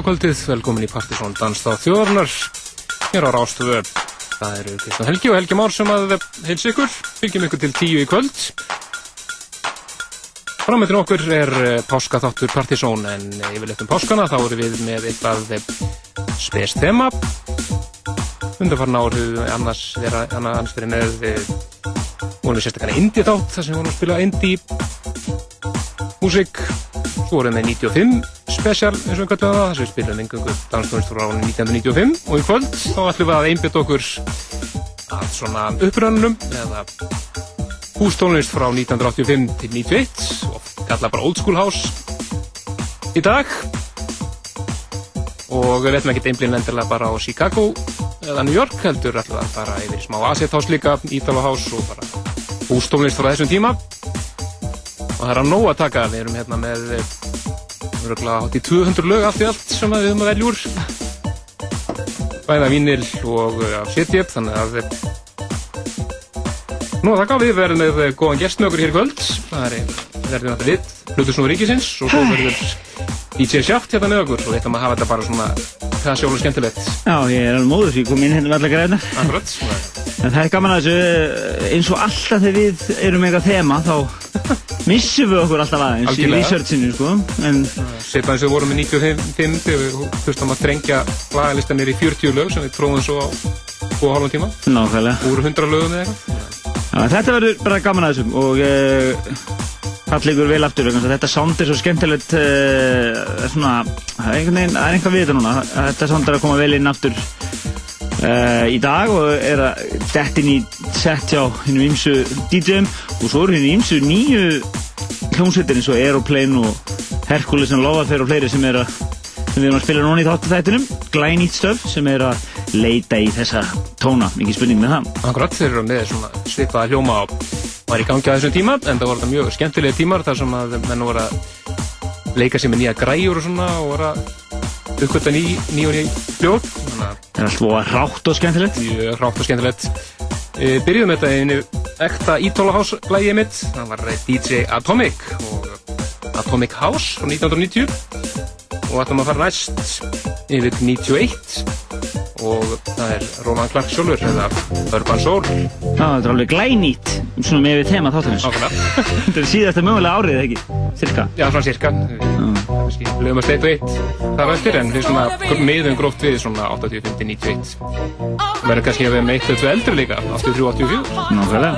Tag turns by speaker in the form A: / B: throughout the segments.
A: Já, góða kvöldið, velkomin í Partisón Danstáð þjóðarnar hér á Rástöðu. Það eru Kristján Helgi og Helgi Már sem að heils ykkur, fylgjum ykkur til tíu í kvöld. Framöndin okkur er eh, páskaþáttur Partisón en yfirleitt um páskana þá eru við með eitthvað eh, spes þema. Undarfarn árið annars vera annars verið með vonið eh, sérstaklega indie þátt þar sem við vonum að spila indie músík. Svo vorum við 95 special eins og einhvern veginn það sem við spilum engungu danstónist frá 1995 og í kvöld þá ætlum við að einbjöta okkur að svona upprönnum eða hústónlist frá 1985 til 91 og kalla bara Old School House í dag. Og við veitum ekki einblíðin endilega bara á Chicago eða New York heldur alltaf að fara yfir smá Asset House líka, Ítala House og bara hústónlist frá þessum tíma. Og það er að nóg að taka við erum hérna með Öruglega hátt í 200 lög allt í allt sem við höfum að velja úr. Bæða vínil og setjupp, þannig að nú að þakka við verðum með góðan gest með okkur hér í kvöld. Það er verðum þetta við, Plutusnúður Ríkisins og svo verður DJ Sjáft hérna með okkur og við ætlum að hafa þetta bara svona það sjálfur skemmtilegt.
B: Já, ég er alveg móður því að koma inn hérna með alla græna.
A: Akkurat.
B: En það er gaman að þessu, eins og alltaf þegar við erum eitthvað þema, þá missum við okkur alltaf aðeins í researchinu, sko. En...
A: Setna eins og við vorum með 95 þegar við þurftum að þrengja lagalistanir í 40 lög sem við tróðum svo á 2,5 tíma.
B: Nákvæmlega.
A: Úr 100 lögum eða eitthvað.
B: Já, þetta verður bara gaman að þessum og... Uh, fallegur vel aftur þetta sound er svo skemmtilegt uh, svona, það er einhvað við þetta núna þetta sound er að koma vel inn aftur uh, í dag og er að dett inn í set hjá hennum ímsu DJ-um og svo eru hennum ímsu nýju hljómsveitir eins og Aeroplane og Hercules and Lovafair og fleiri sem er að sem við erum að spila núna í þáttu þættunum glænýtt stöf sem er að leita í þessa tóna, mikið spurning með það.
A: Akkurat, þeir eru með svona svipaða hljóma á var í gangi á þessum tíma en það voru þetta mjög skemmtilega tímar þar sem að menn voru að leika sér með nýja græjur og svona og voru að uppgötta ný, ný og ný hljóð
B: Það er alltaf rátt og skemmtilegt.
A: Mjög rátt og skemmtilegt. E, Byrjuðum þetta einu ekta Ítóla House lægið mitt. Það var DJ Atomic og Atomic House frá 1990 og ætlum að fara næst yfir 91 og það er Roman Clark sjálfur eða Urban Soul.
B: Þetta er alveg glænýtt svona með við tema þáttunins Þetta er síðast að mögulega árið, ekki? Cirka?
A: Já, svona cirka Við lögum að og eitt það var eftir en við svona meðum gróft við svona 85-91 verður kannski að við með eitt eða eldri líka 83-84
B: Nákvæmlega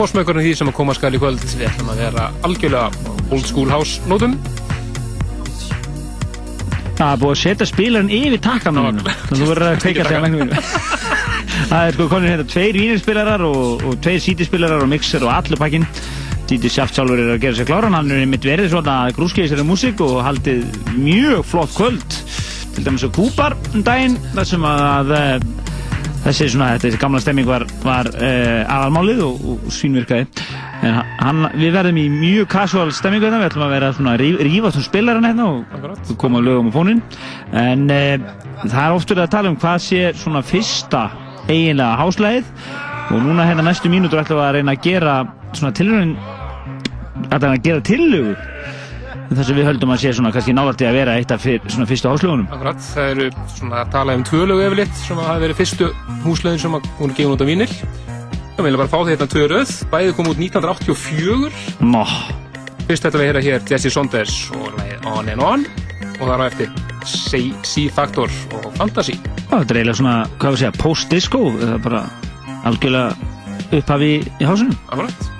A: fórsmökkurinn því sem að koma skal í kvöld. Við ætlum að vera algjörlega old school house nótum
B: Það er búið að setja spilarinn yfir takkanum
A: Já.
B: Þú verður að kveika þegar læknum Það er sko konin hérna tveir vínirspilarar og, og tveir sítispilarar og mixer og allur pakkin Díti Sjáft sjálfur er að gera sér kláran hann er mitt verið svona grúskeiði sér músík og haldið mjög flott kvöld. Til dæmis á Kúpar um daginn þar sem að eh, þessi svona, þessi gamla stemming var, var uh, aðalmálið og, og svínvirkaði en hann, við verðum í mjög casual stemmingu þetta, við ætlum að vera svona ríf, rífa sem spilar hann hérna og koma lögum á fónin en uh, það er oft verið að tala um hvað sé svona fyrsta eiginlega háslæðið og núna hérna næstu mínútur ætlum við að reyna að gera svona tilhörun að reyna að gera tillögu þar sem við höldum að sé svona kannski í að vera eitt af fyr, svona fyrstu háslögunum
A: Akkurat, það eru svona að tala um tvö lögu yfirleitt sem að hafa verið fyrstu húslögin sem að hún er gefin út á vínil. Ég vil bara fá þetta tvö röð, bæði kom út 1984.
B: Nó,
A: Fyrst þetta við heyra hér Jesse Saunders og lagið On and On og þar á eftir C-Factor og Fantasy.
B: Þetta er eiginlega svona, hvað við segja, post-disco, eða bara algjörlega upphafi í, í hásunum.
C: Akkurat.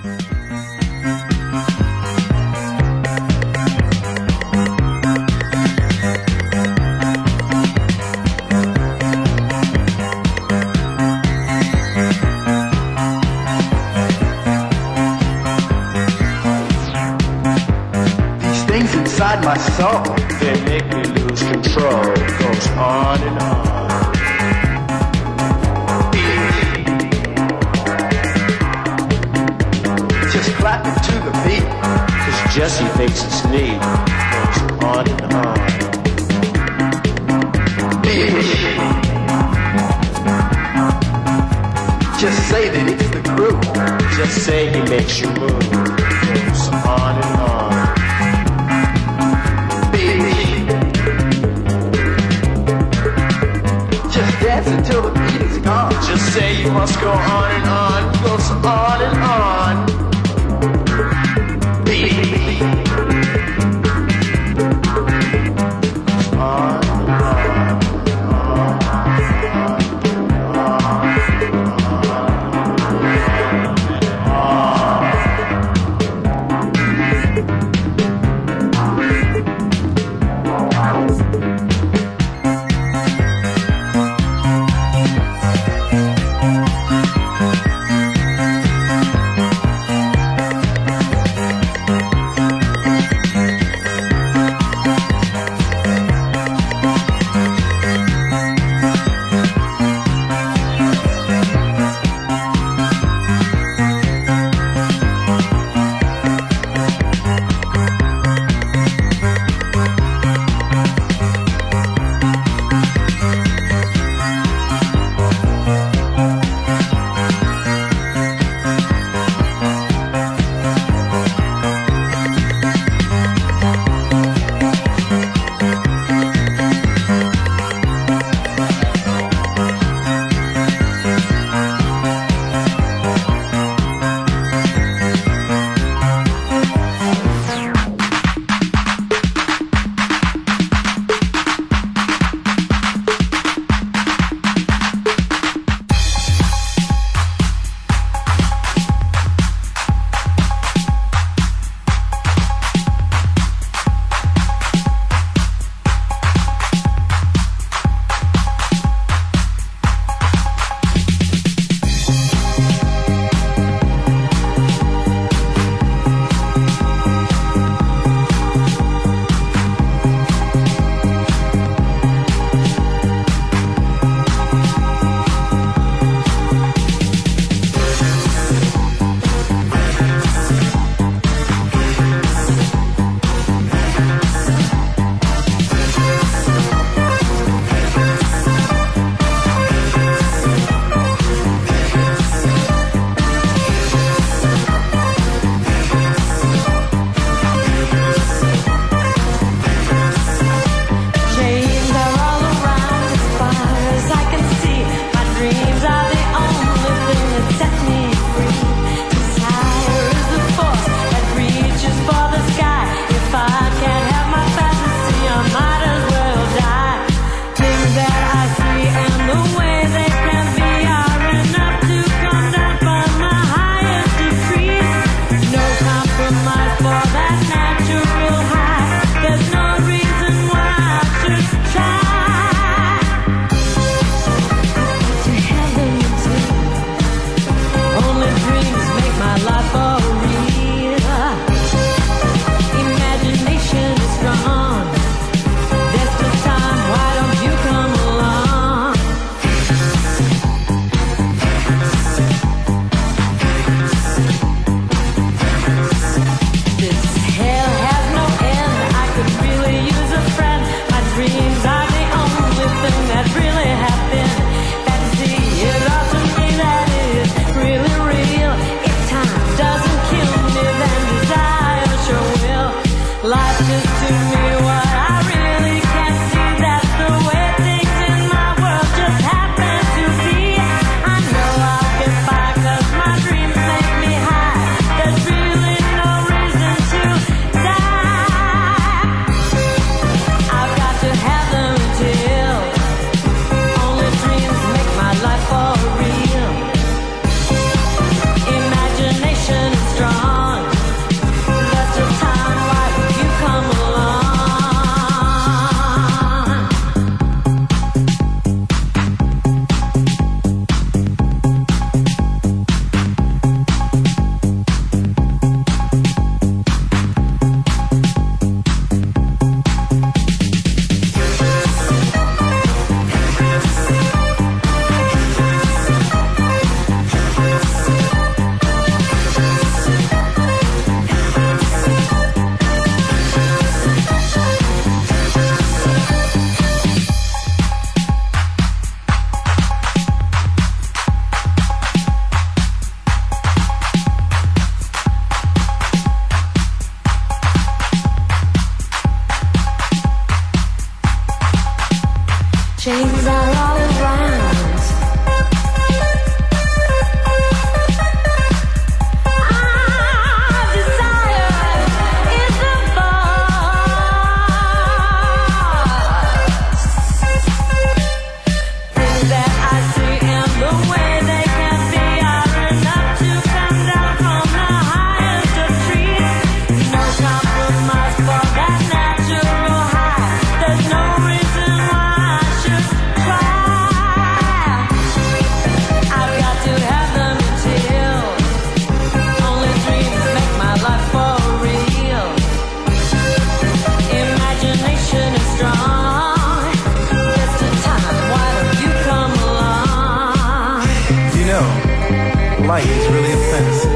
D: light is
E: really a
F: offensive.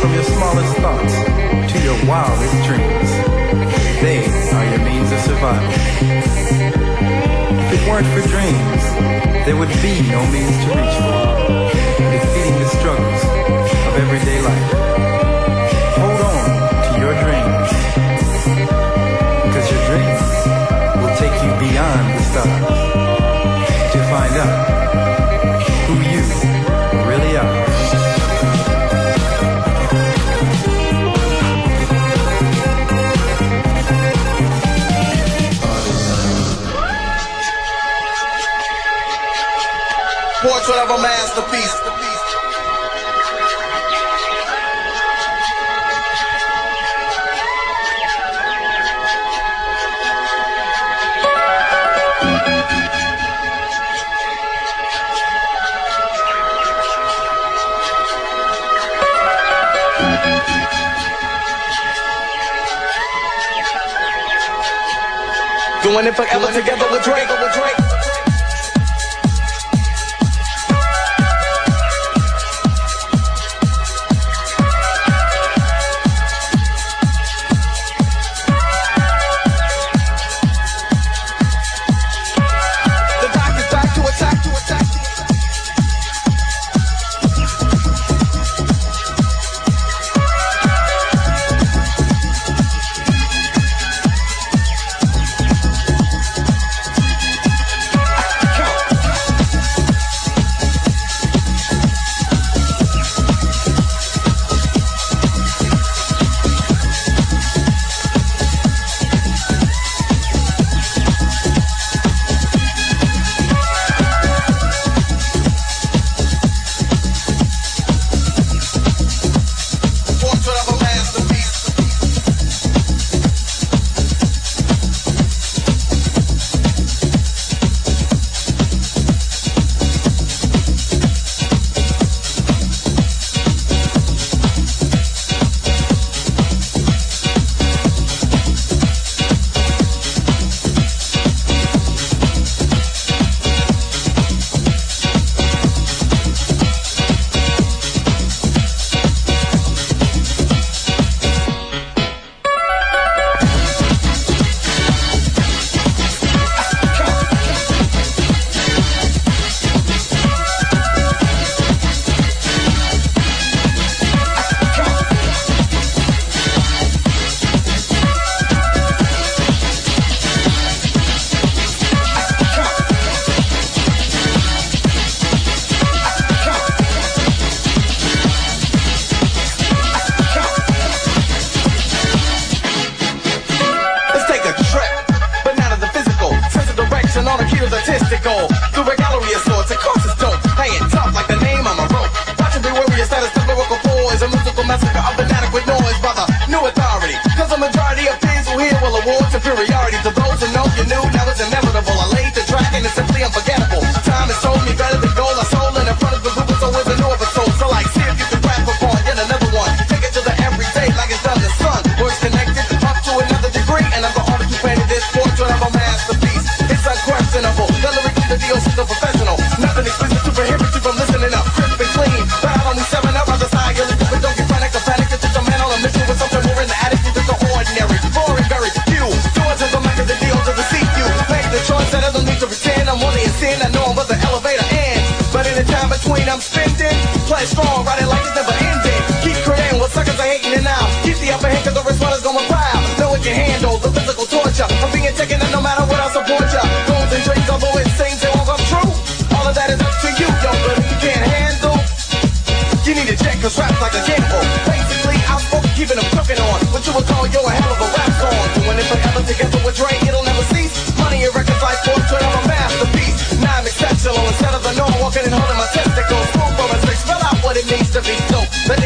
F: From your smallest thoughts to your wildest dreams, they are your means of survival. If it weren't for dreams, there would be no means to reach for, defeating the struggles of everyday life.
G: forever masterpiece. Doing it forever together with Drake. With Drake.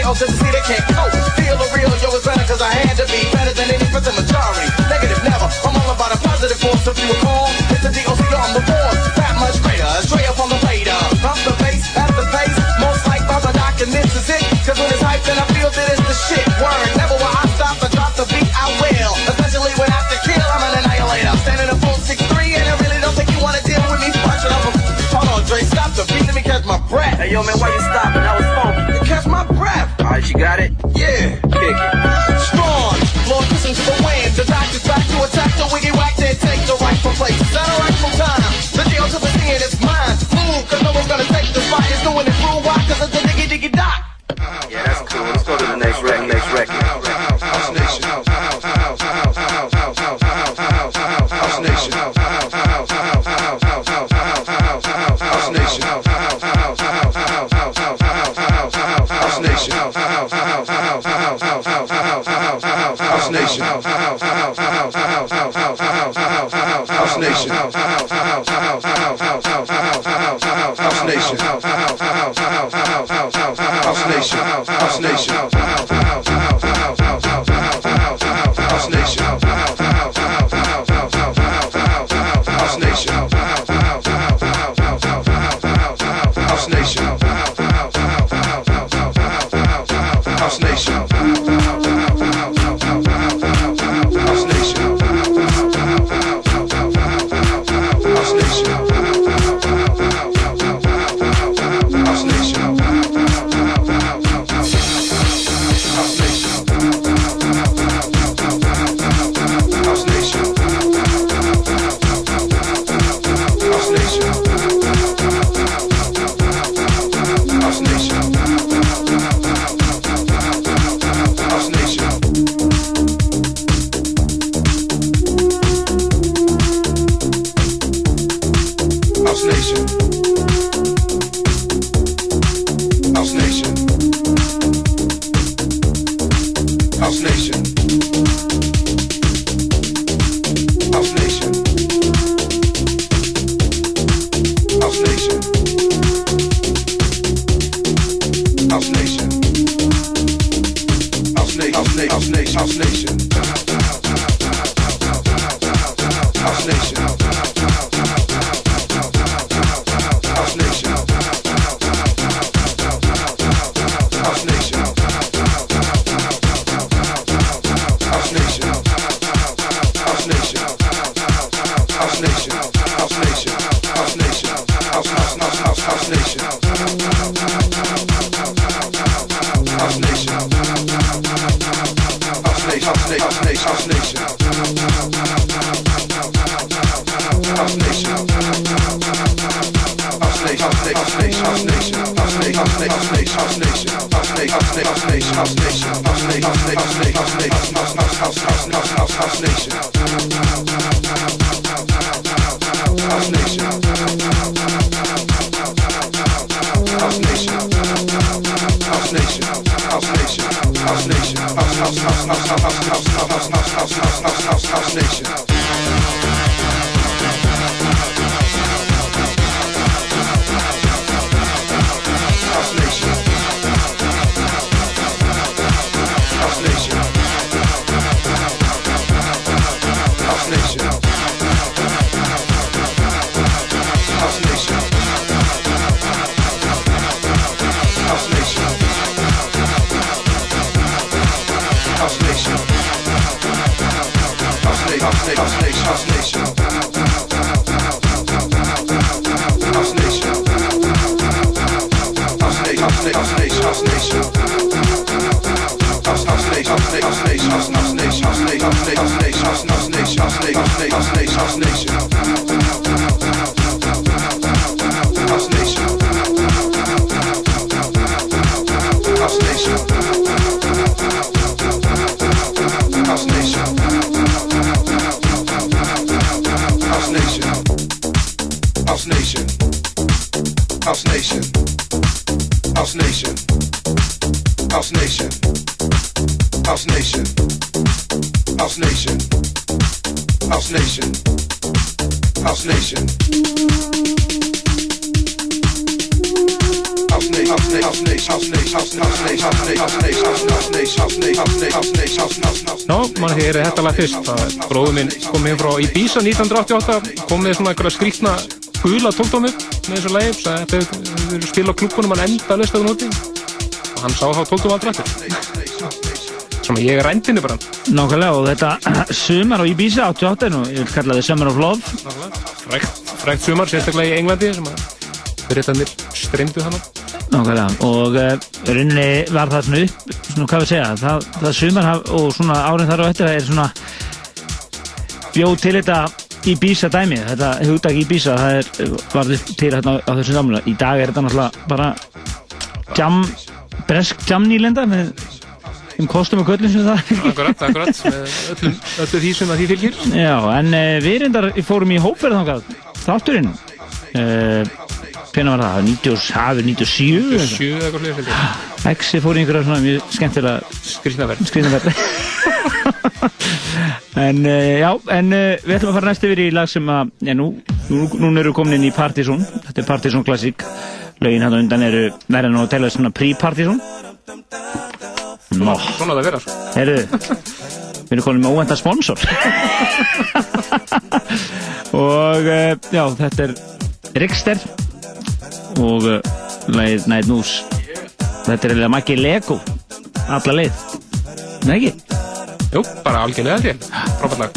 G: deal just see can't cope. Feel the real, yo, it's better cause I had to be better than any percent majority. Negative never, I'm all about a positive force. If you recall, cool, it's a DOC, on the born. That much greater, straight up on the radar. From the base. at the pace, most like Bob and Doc, and this is it. Cause when it's hype, then I feel that it's the shit. Word, never will I stop, I drop the beat, I will. Especially when I have to kill, I'm an annihilator. Standing a full 6'3", and I really don't think you wanna deal with me. Watch it, I'm a... Hold on, Dre, stop the beat, let me catch my breath. Hey, yo, man, why you stopping? Alright, you got it? Yeah.
H: Nation. House, house, house, house, house, house, house, house, house, house, house, house, house, Nation. House, house, house, house, house, house, house, house, house, Nation. House, house, house, house, house. House Nation. House Nation. House Nation. House Nation. House Nation. House Nation. House Nation. House Nation. House Nation. House Nation. House Nation. House Nation. House Nation. House Nation. House Nation. House Nation. House Nation. House Nation. House Nation.
A: Já, mann er þetta lag fyrst. Það er bróður minn kom heim frá Ibiza 1988, kom með svona einhverja skrýtna gula tókdómi með þessu lagi, sagði að þetta hefur verið spil á klubunum hann enda að lösta það núti og hann sá þá tókdóm aldrei eftir. Svona ég er rændinni bara.
B: Nákvæmlega og þetta sumar á Ibiza 88 og ég vil kalla það Summer of Love
A: Frækt, frækt sumar, sérstaklega í Englandi sem að fyrirtænir streymdu hana.
B: Nákvæmlega, og uh, rauninni var það svona upp, svona hvað við segja, það, það sumar og svona árin þar á eftir það er svona bjóð til þetta í bísa dæmi, þetta hugdag í bísa, það er, var upp til hérna á, á þessu samlega. Í dag er þetta náttúrulega bara jam, bresk jamnýlenda með um kostum og köllum sem það fylgir.
I: Akkurat, akkurat, með öllum, öllu því sem að því fylgir.
B: Já, en uh, við reyndar fórum í hópverð þangað, þátturinn, uh, hvernig var það, 90, hafið 97? eitthvað?
I: Sjö eða eitthvað fylgir.
B: Exi fór í einhverja svona mjög skemmtilega
I: Skrýtnaverð.
B: skriðnaverði en uh, já, en uh, við ætlum að fara næst yfir í lag sem að já, nú, nú, nú erum við komin inn í Partizón þetta er Partizón klassík lögin hann undan eru verða nú að tella svona pre-Partizón Nó,
I: Svona það vera, sko.
B: heyrðu við erum komin með óvænta sponsor og uh, já, þetta er Rikster og uh, lagið Night News þetta er eiginlega Maggi Lego alla leið Nei ekki?
I: Jú, bara algjörlega ég. Frábært lag.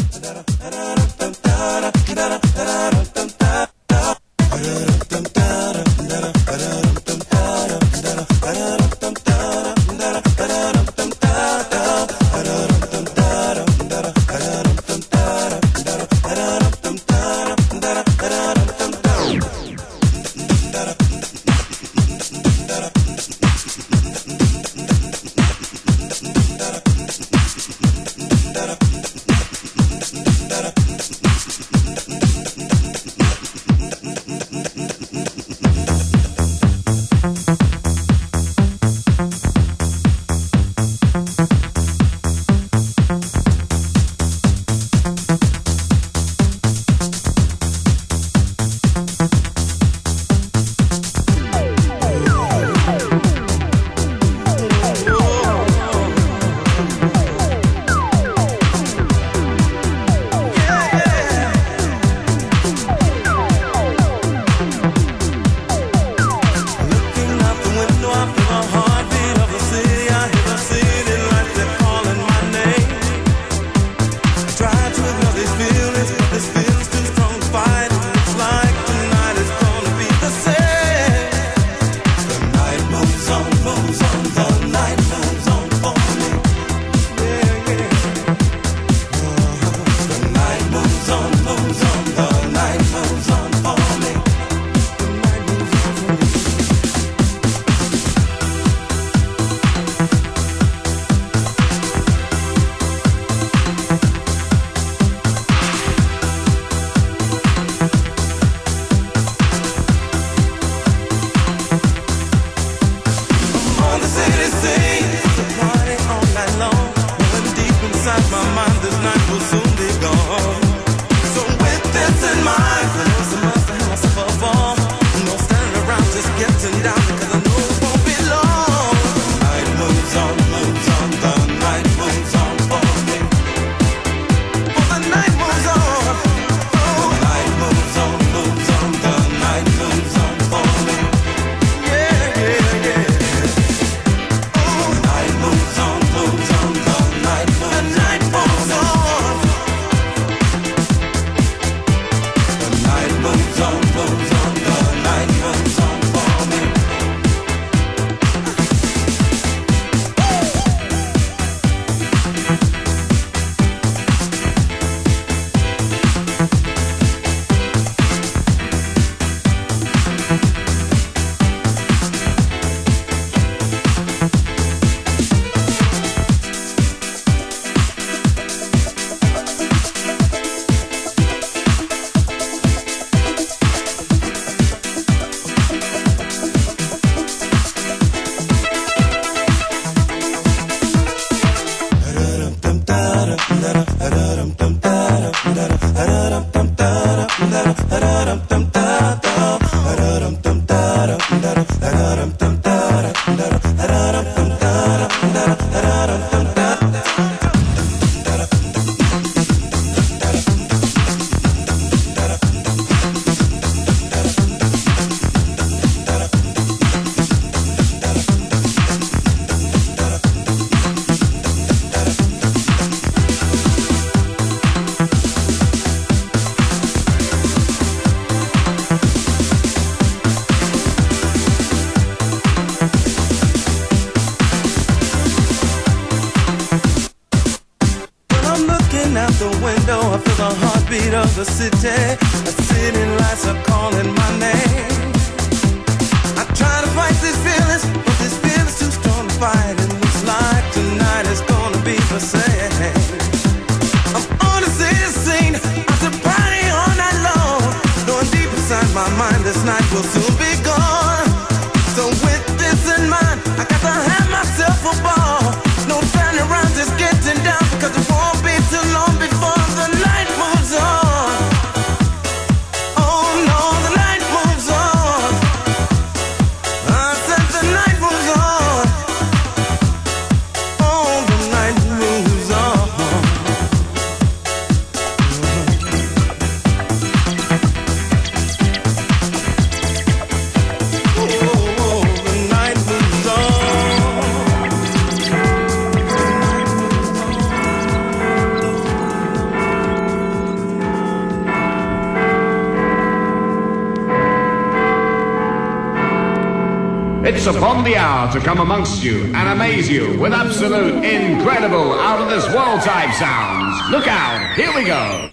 J: To
K: come amongst you and amaze you with absolute, incredible, out of this world type sounds. Look out, here we go.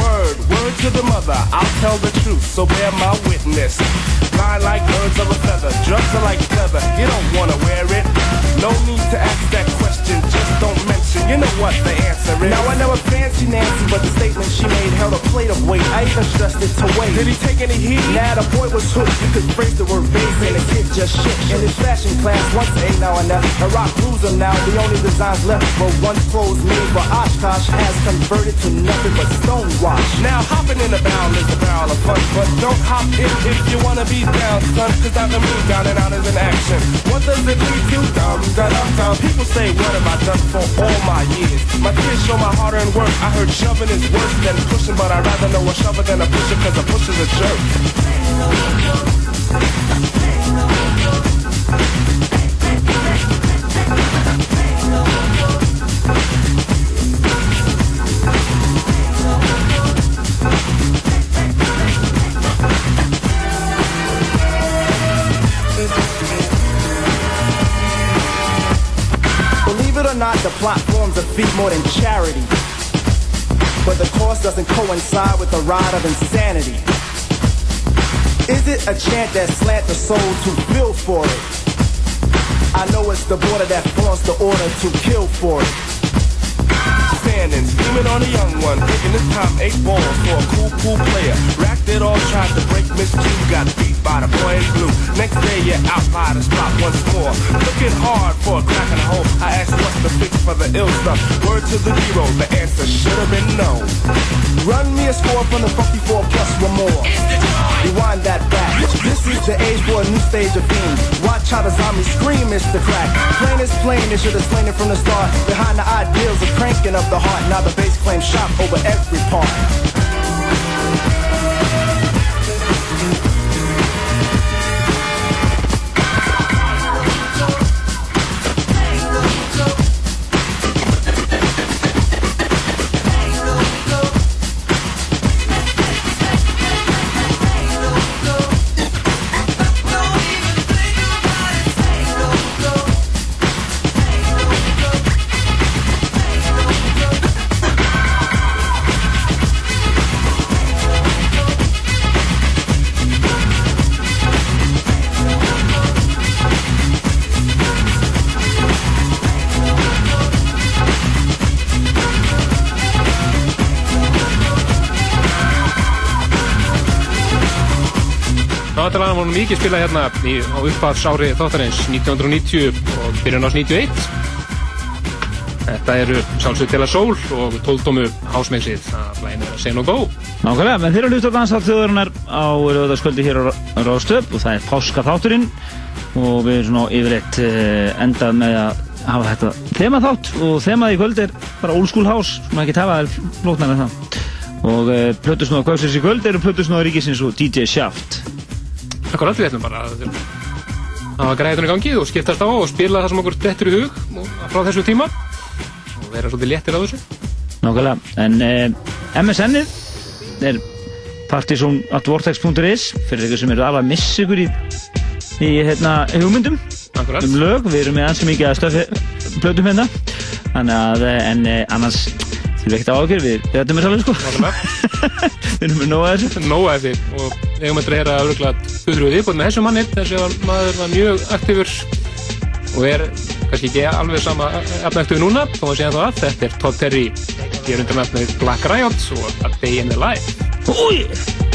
L: Word, word to the mother, I'll tell the truth, so bear my witness. Blind like birds of a feather, drugs are like leather, you don't wanna wear it. No need to ask that question, just don't mention, you know what the answer is. Now I never fancy Nancy, but the statement she made held a plate of weight. I even stressed it to wait. Did he take any heat? Nah, the boy was hooked. You could phrase the word base and the kid just shook. In his fashion class, once a now then, a rock cruiser now. The only designs left were once clothes made for Oshkosh has converted to nothing but stonewash. Now hopping in the barrel is a barrel of fun, but don't hop in if you wanna be down, son. Cause out the moon down and out is in action. What does it lead to? Dum da dum dum. People say, what have I done for all my years? My kids show my hard earned work. I heard shoving is worse than pushing, but I'd rather know a shover than a pusher, cause a pusher's a jerk. The plot forms a fee more than charity. But the cost doesn't coincide with the ride of insanity. Is it a chant that slant the soul to feel for it? I know it's the border that flaunts the order to kill for it. Standing, scheming on a young one, taking his top eight balls for a cool, cool player. Racked it all, tried to break Miss Q, got beat by the boy blue. Next day, you're out by the spot once more. Looking hard for a crack in the hole. I asked what's the fix for the ill stuff. Word to the hero, the answer should have been no. Run me a score from the funky four plus one more. Rewind that back. This is the age for a new stage of themes. Watch how the zombies scream, it's the crack. Plain is plain, they should have slain it from the start. Behind the ideals of cranking up the heart. Now the bass claims shop over every part.
A: Vorum mikið spilað hérna í, á uppafsári þáttarins 1990 og byrjun ás 91. Þetta eru til að sól og tóldómu hásmegsið að læna Say No Go.
B: Nákvæmlega, menn þeirra dansað þjóðarinnar á rauðarskvöldi hér á Ráðstöp og það er páska þátturinn og við erum svona yfirleitt uh, endað með að hafa þetta þemaþátt og þemað í kvöld er bara old school house, sem ekki tafa er flóknar en það og uh, plötusnóða Kvölsins í kvöld eru plötusnóða Ríkisins og DJ Shaft
A: Akkurat við ætlum bara að hafa græðunni gangið og skiptast á og spila það sem okkur dettur í hug frá þessu tíma og vera svolítið léttir á þessu.
B: Nákvæmlega, en uh, MSN-ið er partysonatvortex.is fyrir ykkur sem eru alveg að missa ykkur í, í hérna, hugmyndum
A: Akkurat.
B: um lög, við erum með ansi mikið að stöfi blöðum hérna þannig að, eh, en eh, annars þurfum við ekkert á ákjör, við þetta með sálega sko
A: Nákvæmlega.
B: við erum með nóga þessu
A: Nóa eftir og eigum að heyra öruglega guðrúið viðbútt með þessu manni þessi var maður var mjög aktífur og er kannski ekki alveg sama efnaktífur núna. Þó að segja það að þetta er Todd Terry. Hér undir nafnið Black Riot og A Day in the Life?
B: Új!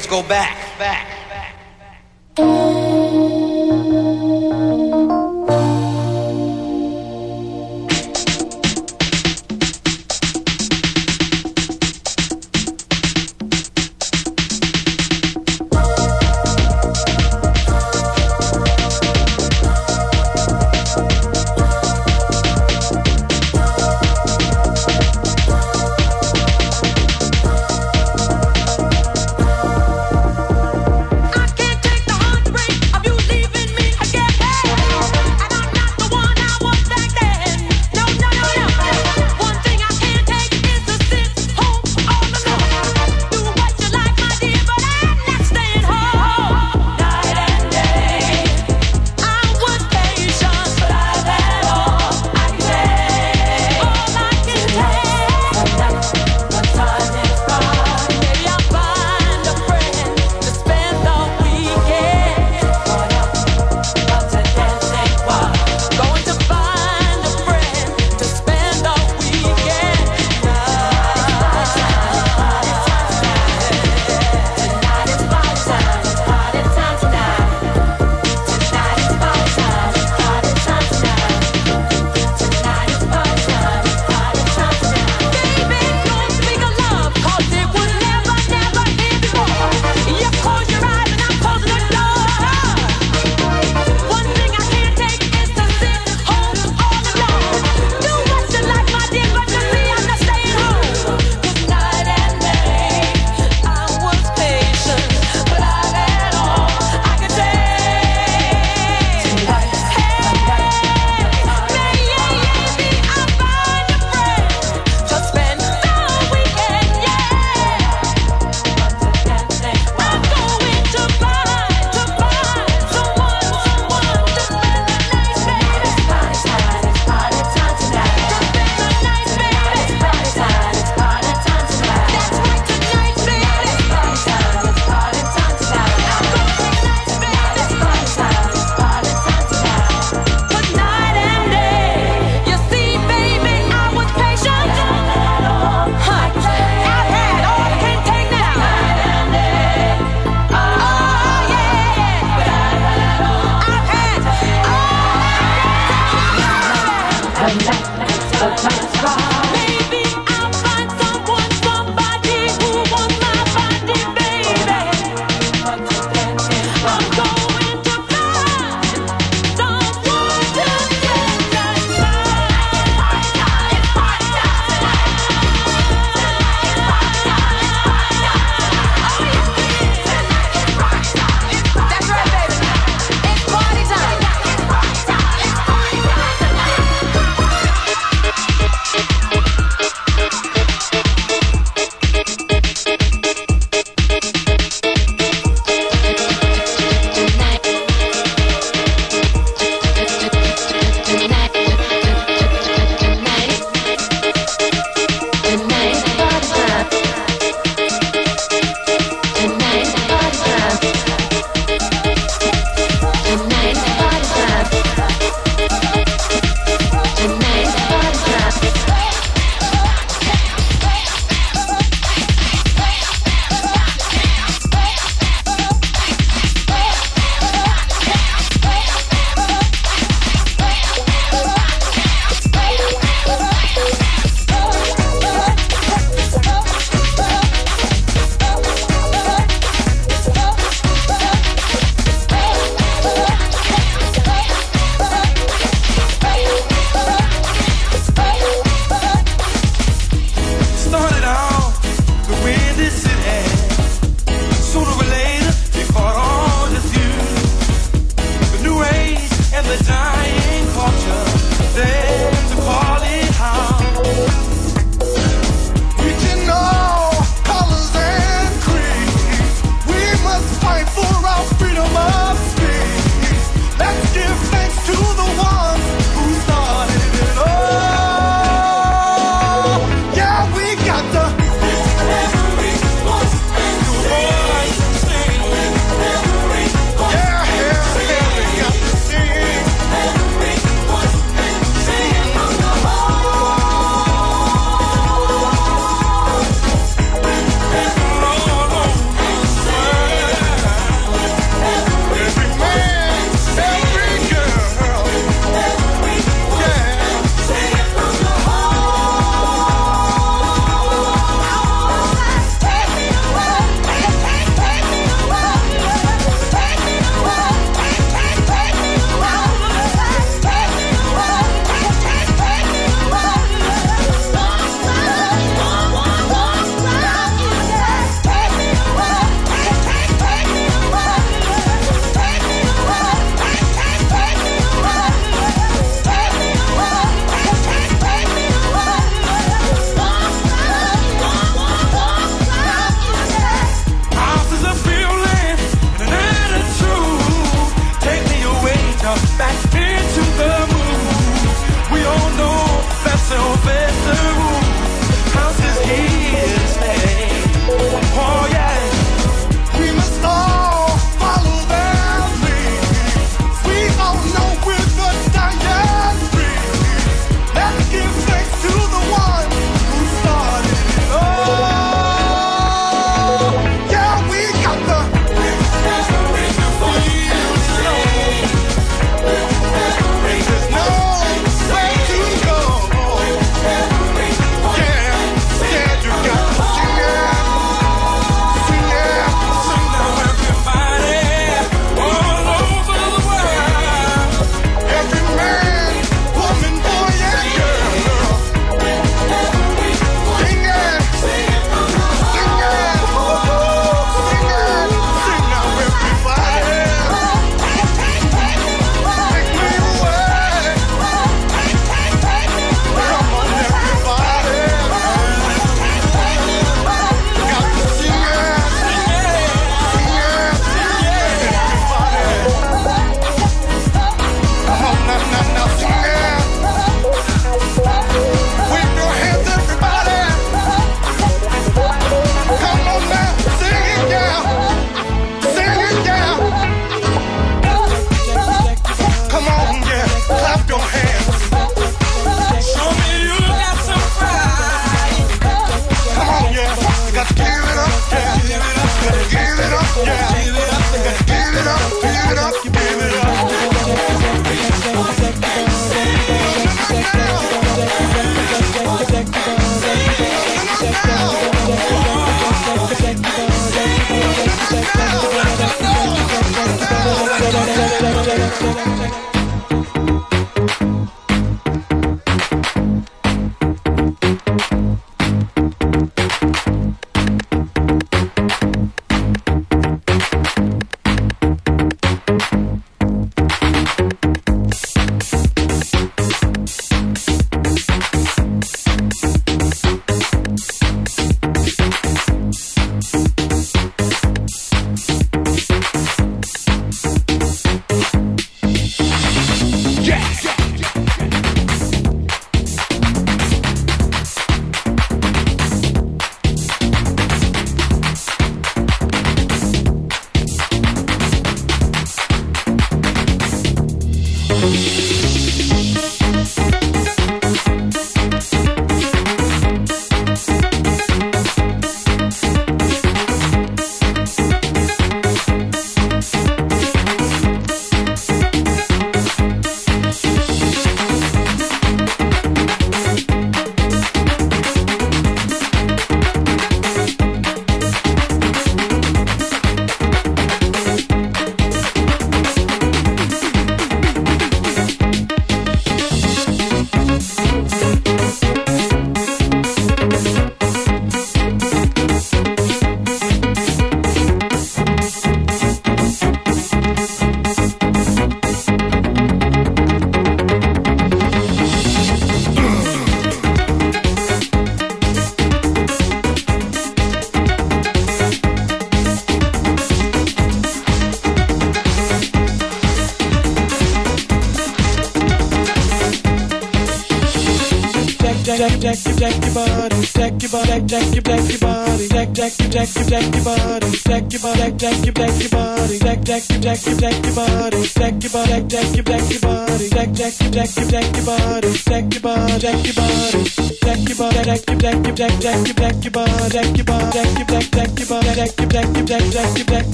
M: Let's go back.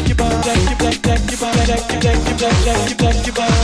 N: Jack your body, jack your body, jack your body, jack your body, jack your body, jack your body, jack your body.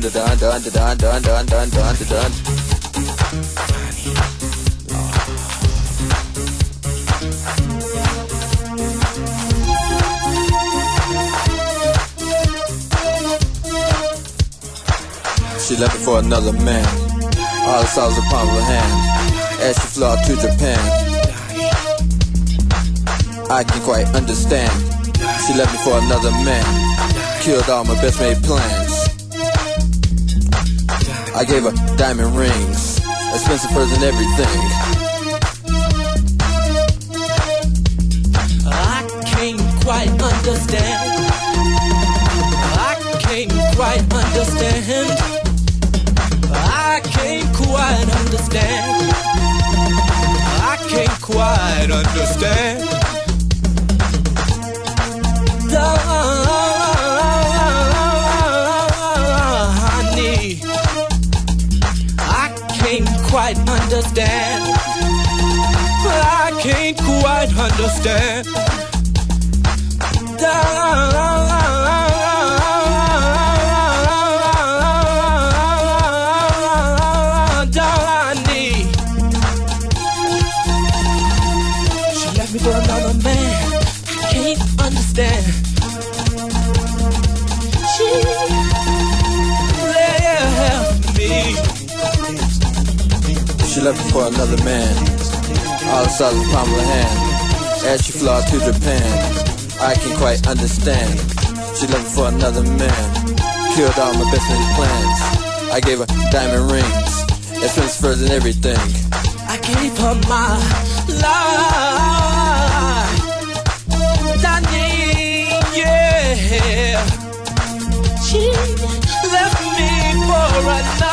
O: dun dun dun dun dun dun dun dun dun dun. She
P: left for another man. All the size of palm of her hand. As she flew to Japan. I can quite understand. She left me for another man. Killed all my best made plans. I gave her diamond rings, expensive furs and everything.
I: I can't quite understand. I can't quite understand. I can't quite understand. I can't quite understand. understand. For another man, I can't understand. She left me. She
P: left me for another man. All of a sudden, palm of hand. Out to Japan, I can quite understand. She left for another man. Killed all my best business plans. I gave her diamond rings, and everything.
I: I gave her my life. Darling, yeah. She left me for another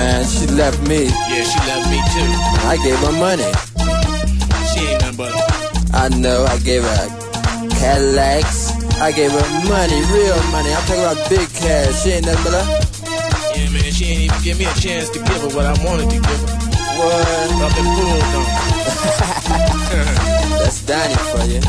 I: man, she
P: left me.
I: Yeah, she left me too.
P: I gave her money.
I: She ain't nothing but
P: I know, I gave her Cadillacs. I gave her money, real money. I'm talking about big cash. She ain't nothing but a
I: Yeah, man, she ain't even give me a chance to give her what I wanted to give her.
P: what?
I: Up in pulled on.
P: That's Donnie for you.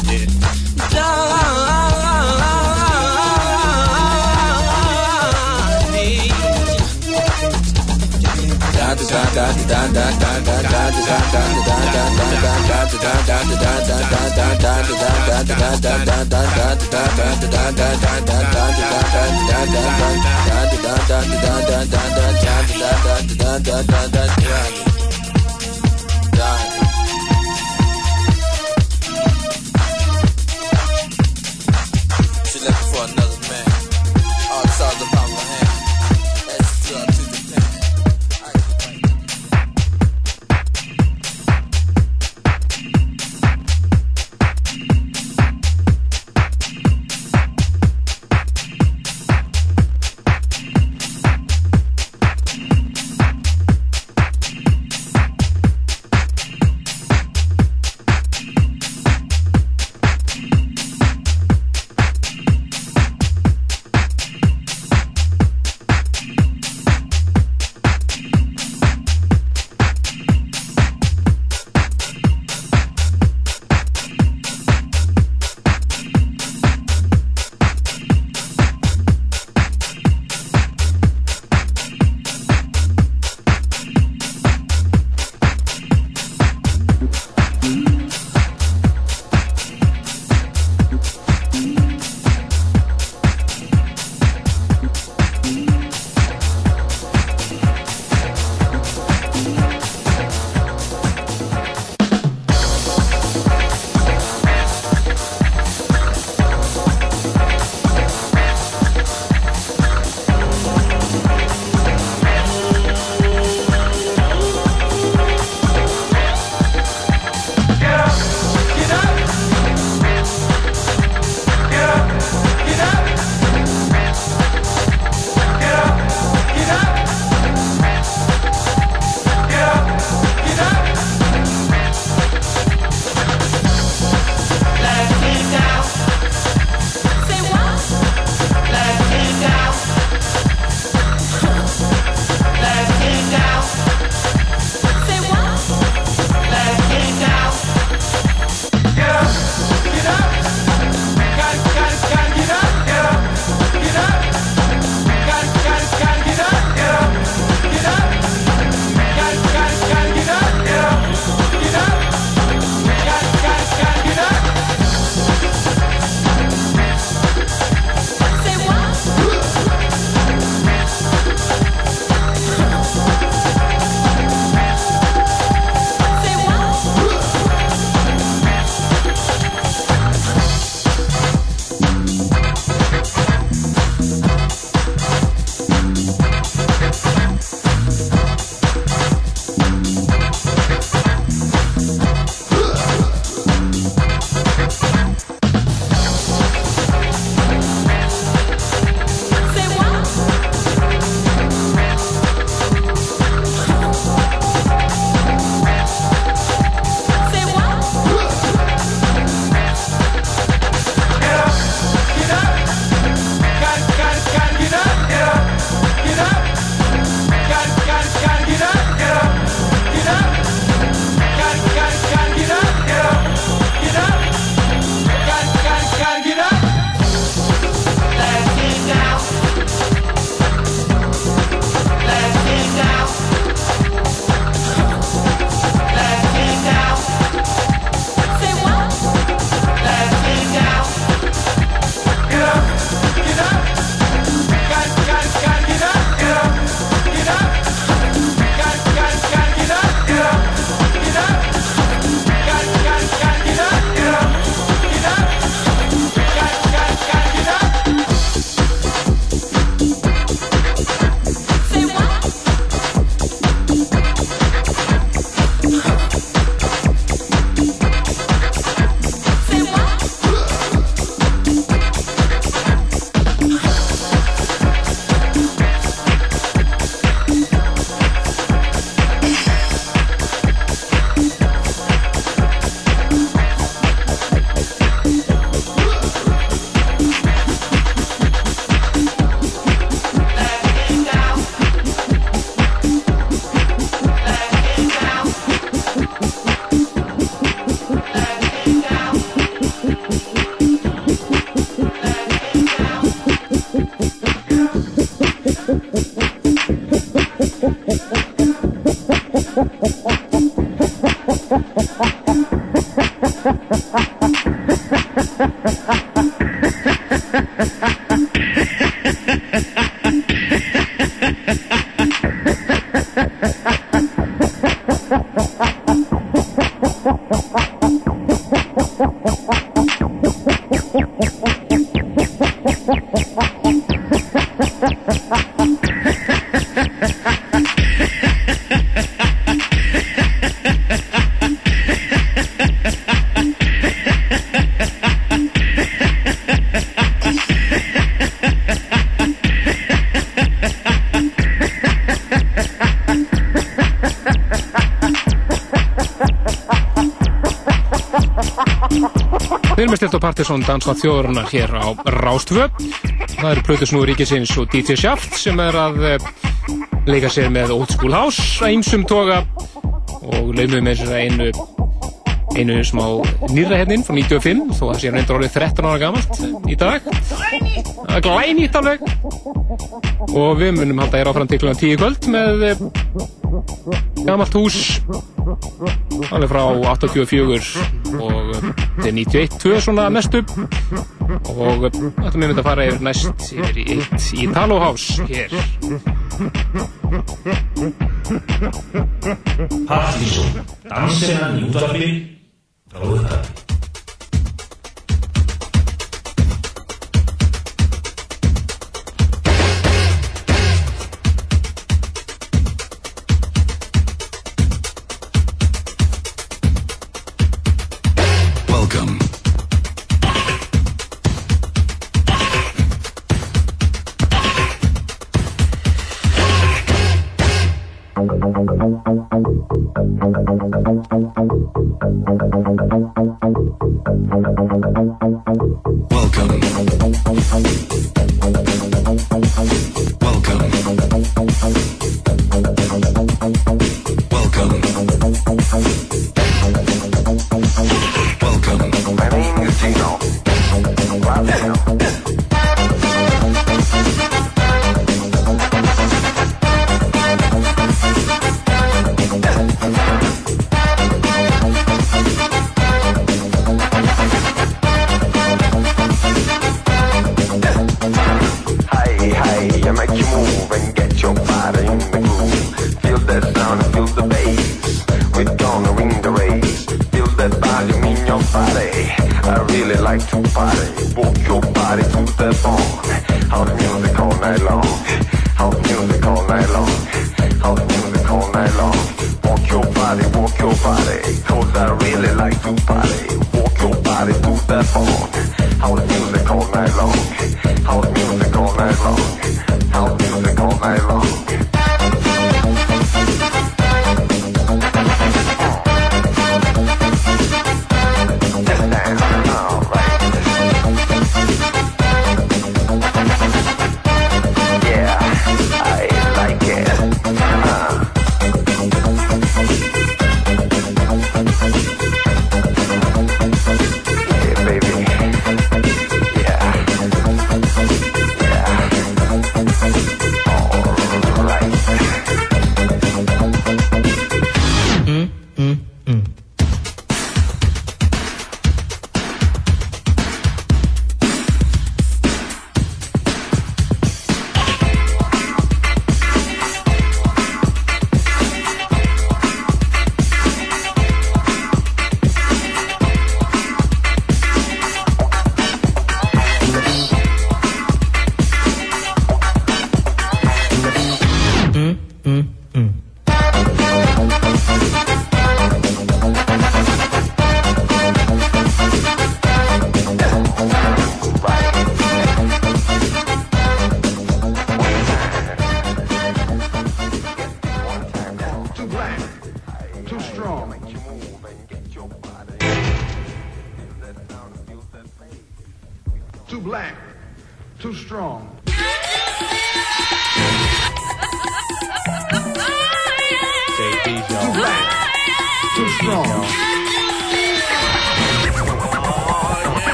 A: Yeah. Yeah. Pettersson dansa þjóðurna hér á Rástvö það eru Plautusnú Ríkisins og DJ Shaft sem er að eh, leika sér með Old School House að einsum toga og laumum eins og einu einu smá nýra hennin hérna frá 95 þó að það sé reyndur orðið 13 ára gamalt í dag. Að glæni í talveg og við munum halda þér áfram til kl. 10 kvöld með eh, gamalt hús alveg frá 84 til 91-2 svona mestu. Og þetta mér myndi að fara yfir næst yfir í eitt í Taló House hér.
Q: Partíson Dansinnan í útvarfi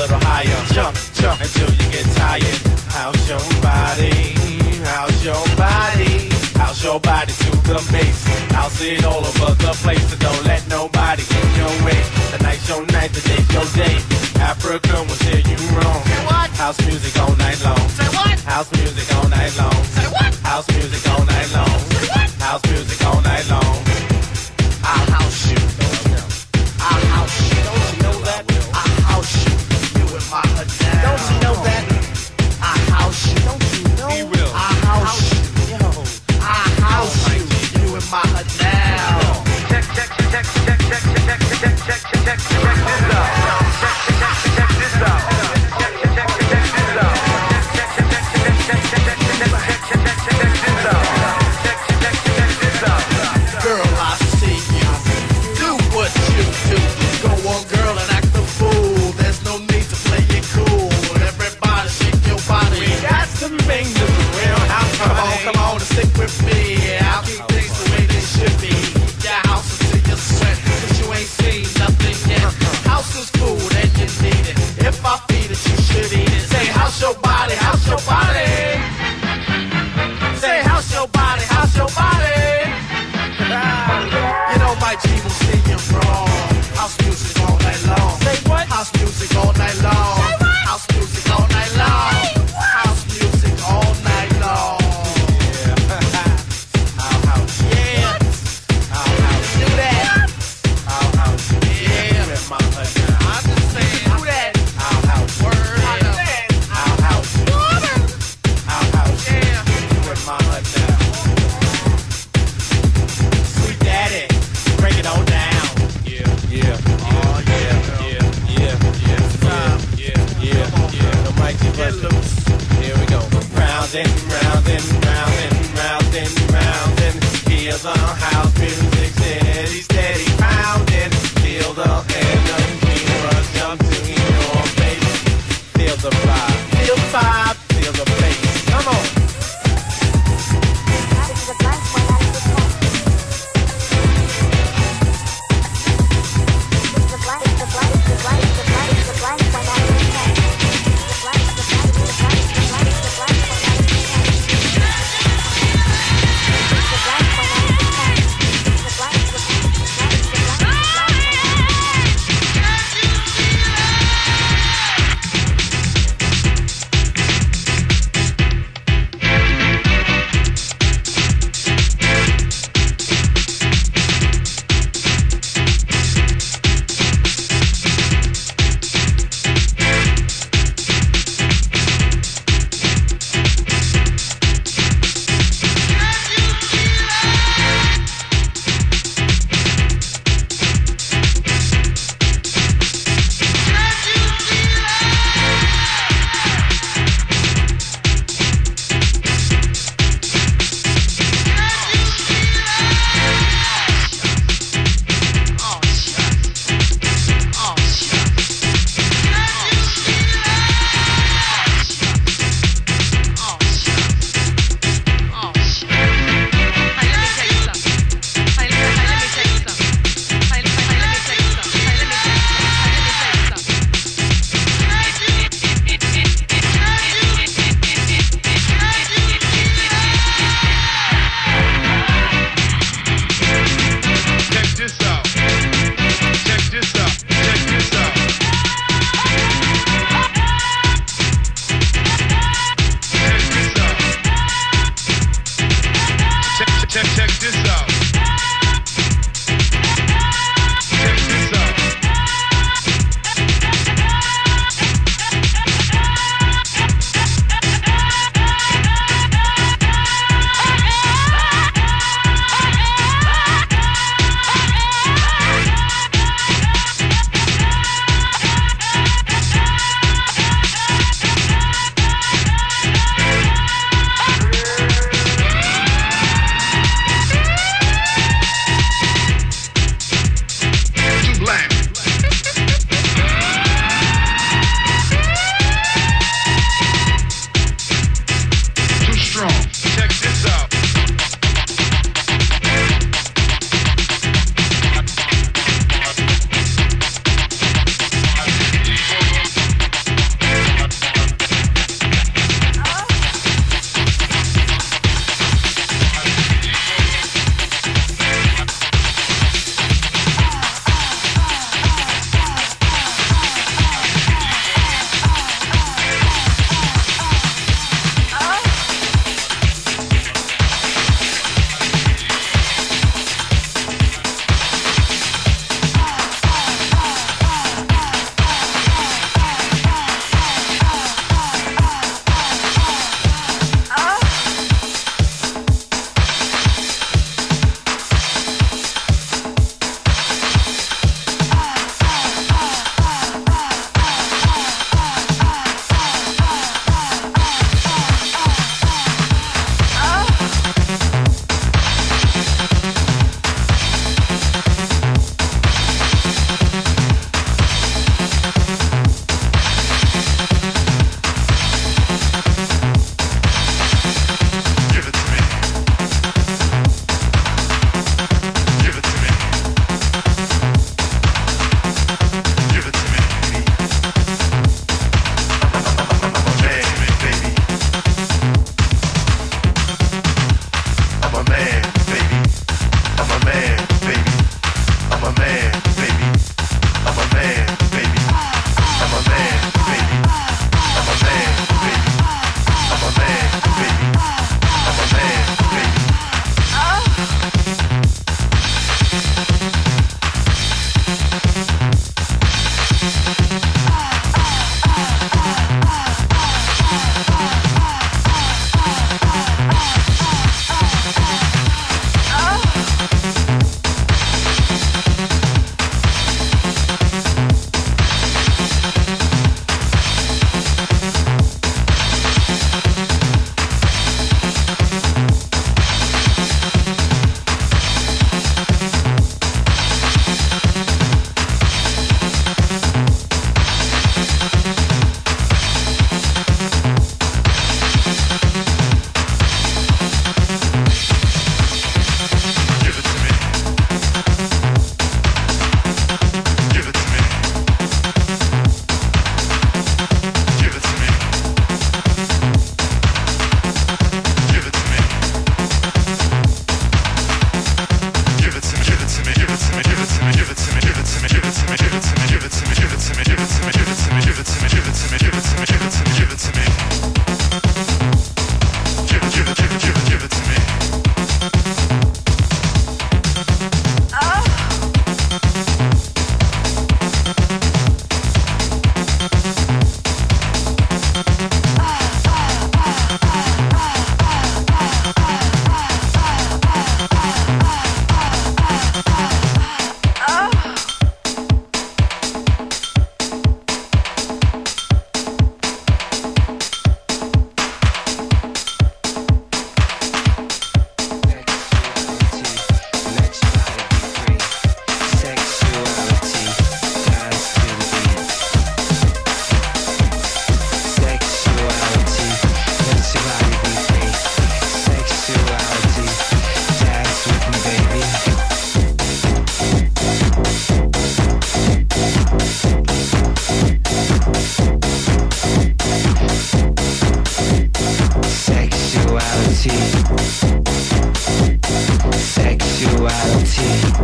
R: little higher. Jump, jump until you get tired. How's your body? How's your body? How's your body to the base? I'll see it all over the place. So don't let nobody get your way. Tonight's your night, the day's your day. Africa will tell you wrong. Say what? House music all night long. Say what? House music all night long.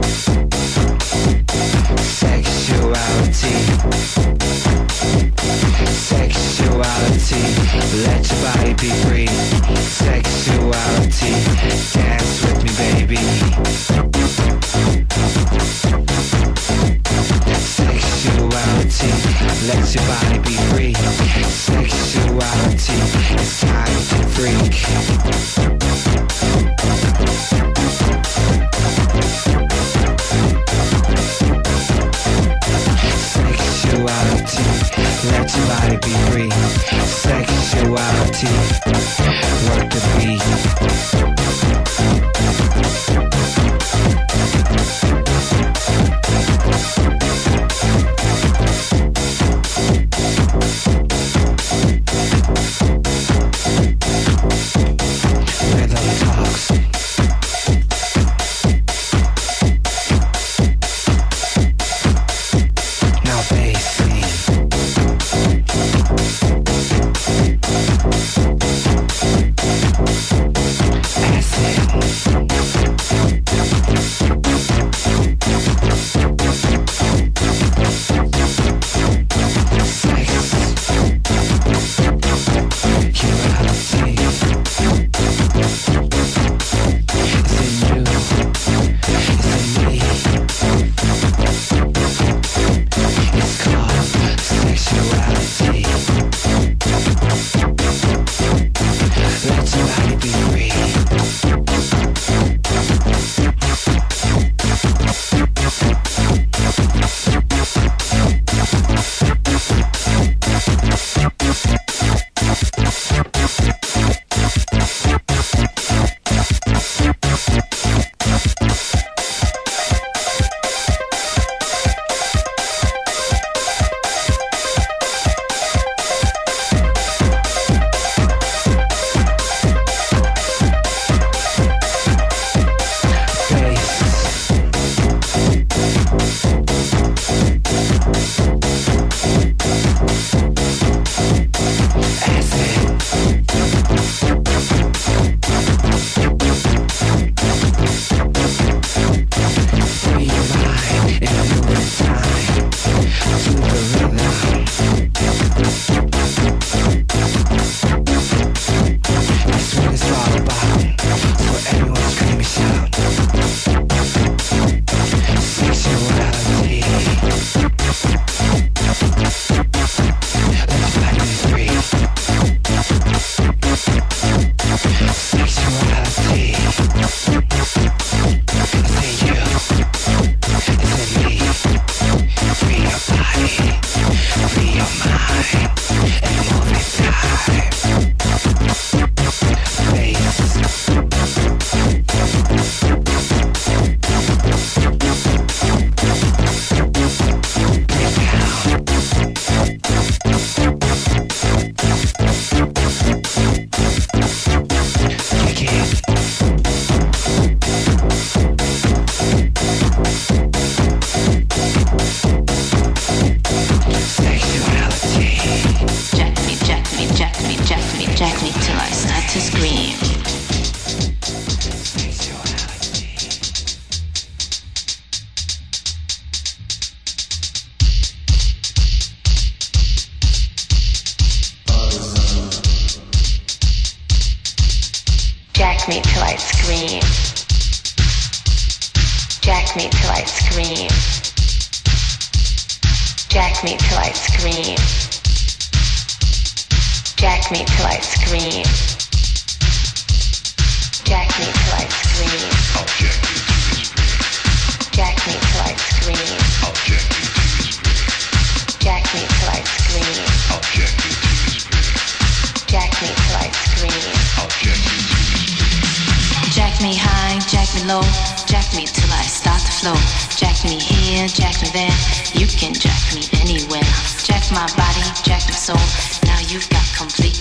S: Bye.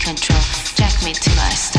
S: Control. Jack me till I start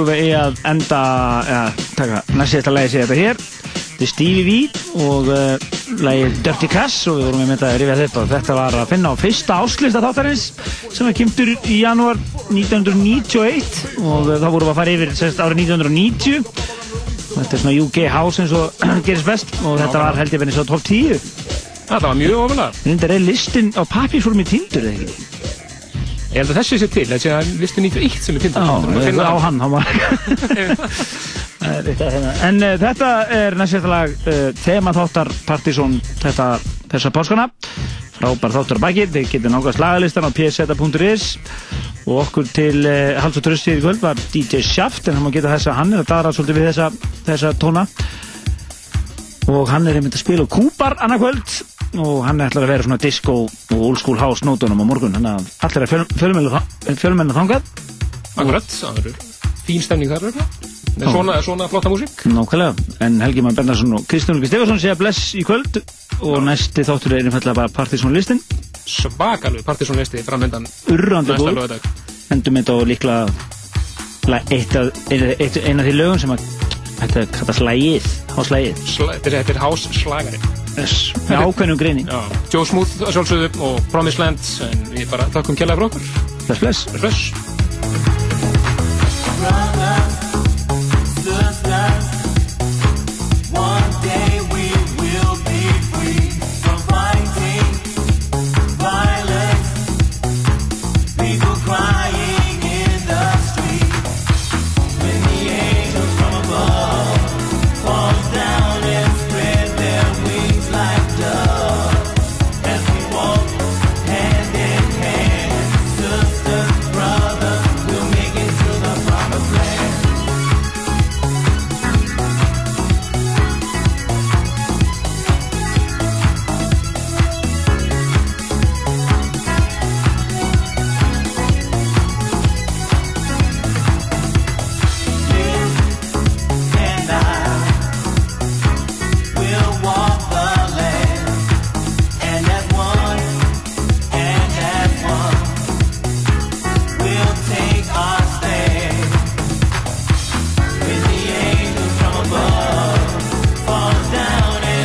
B: úr í að enda, ja, taka, næst síðasta lagi sé þetta hér. Þetta er Stevie V og uh, lagið Dirty Cash og við vorum með þetta að rifja þetta. Þetta var að finna á fyrsta áslista þáttarins sem var kymtur í janúar 1991 og uh, þá vorum við að fara yfir sérst árið 1990. Þetta er svona UK House eins og gerist best og þetta var held ég verið svo top 10.
A: Það var mjög ofalega.
B: Þetta er listin á pappísformi tindur eða ekki?
A: Ég held að þessi sé til, þessi að listi 91 sem er tindur.
B: Já, á hann, hann var. En uh, þetta er næst lag uh, þema þáttar Partizón þetta, þessa páskana. Frábær þáttur á baki, þið getur nákvæmst lagalistan á pseta.is og okkur til uh, hals og trösti í kvöld var DJ Shaft en hann má geta þess að hann er að dara svolítið við þessa, þessa tóna. Og hann er einmitt að spila Kúpar annað kvöld og hann ætlar að vera svona disco og old school house nótunum á morgun. Þannig að allir er fjölmennu þangað.
A: Akkurat, það eru fín stemning þar með
B: Já.
A: svona, svona flotta músík.
B: Nákvæmlega, en Helgi Már Bernharsson og Kristján Ulfi Stefansson segja bless í kvöld. Og næsti þáttur er einfallega bara Partizón listin
A: Svakalug partysónlisti framöndan
B: Urrandi
A: næsta
B: góð. Endum þetta og líklega la- eitt af, eitt, eitt, eina af því lögum sem að þetta kallast lægið, háslægið
A: Þetta er- slagari.
B: yes, með ákveðnum greini
A: Já, Joe Smooth að sjálfsögðu og Promised Land en við bara takkum kjærlega fyrir okkur.
B: Bless, bless
A: Bless.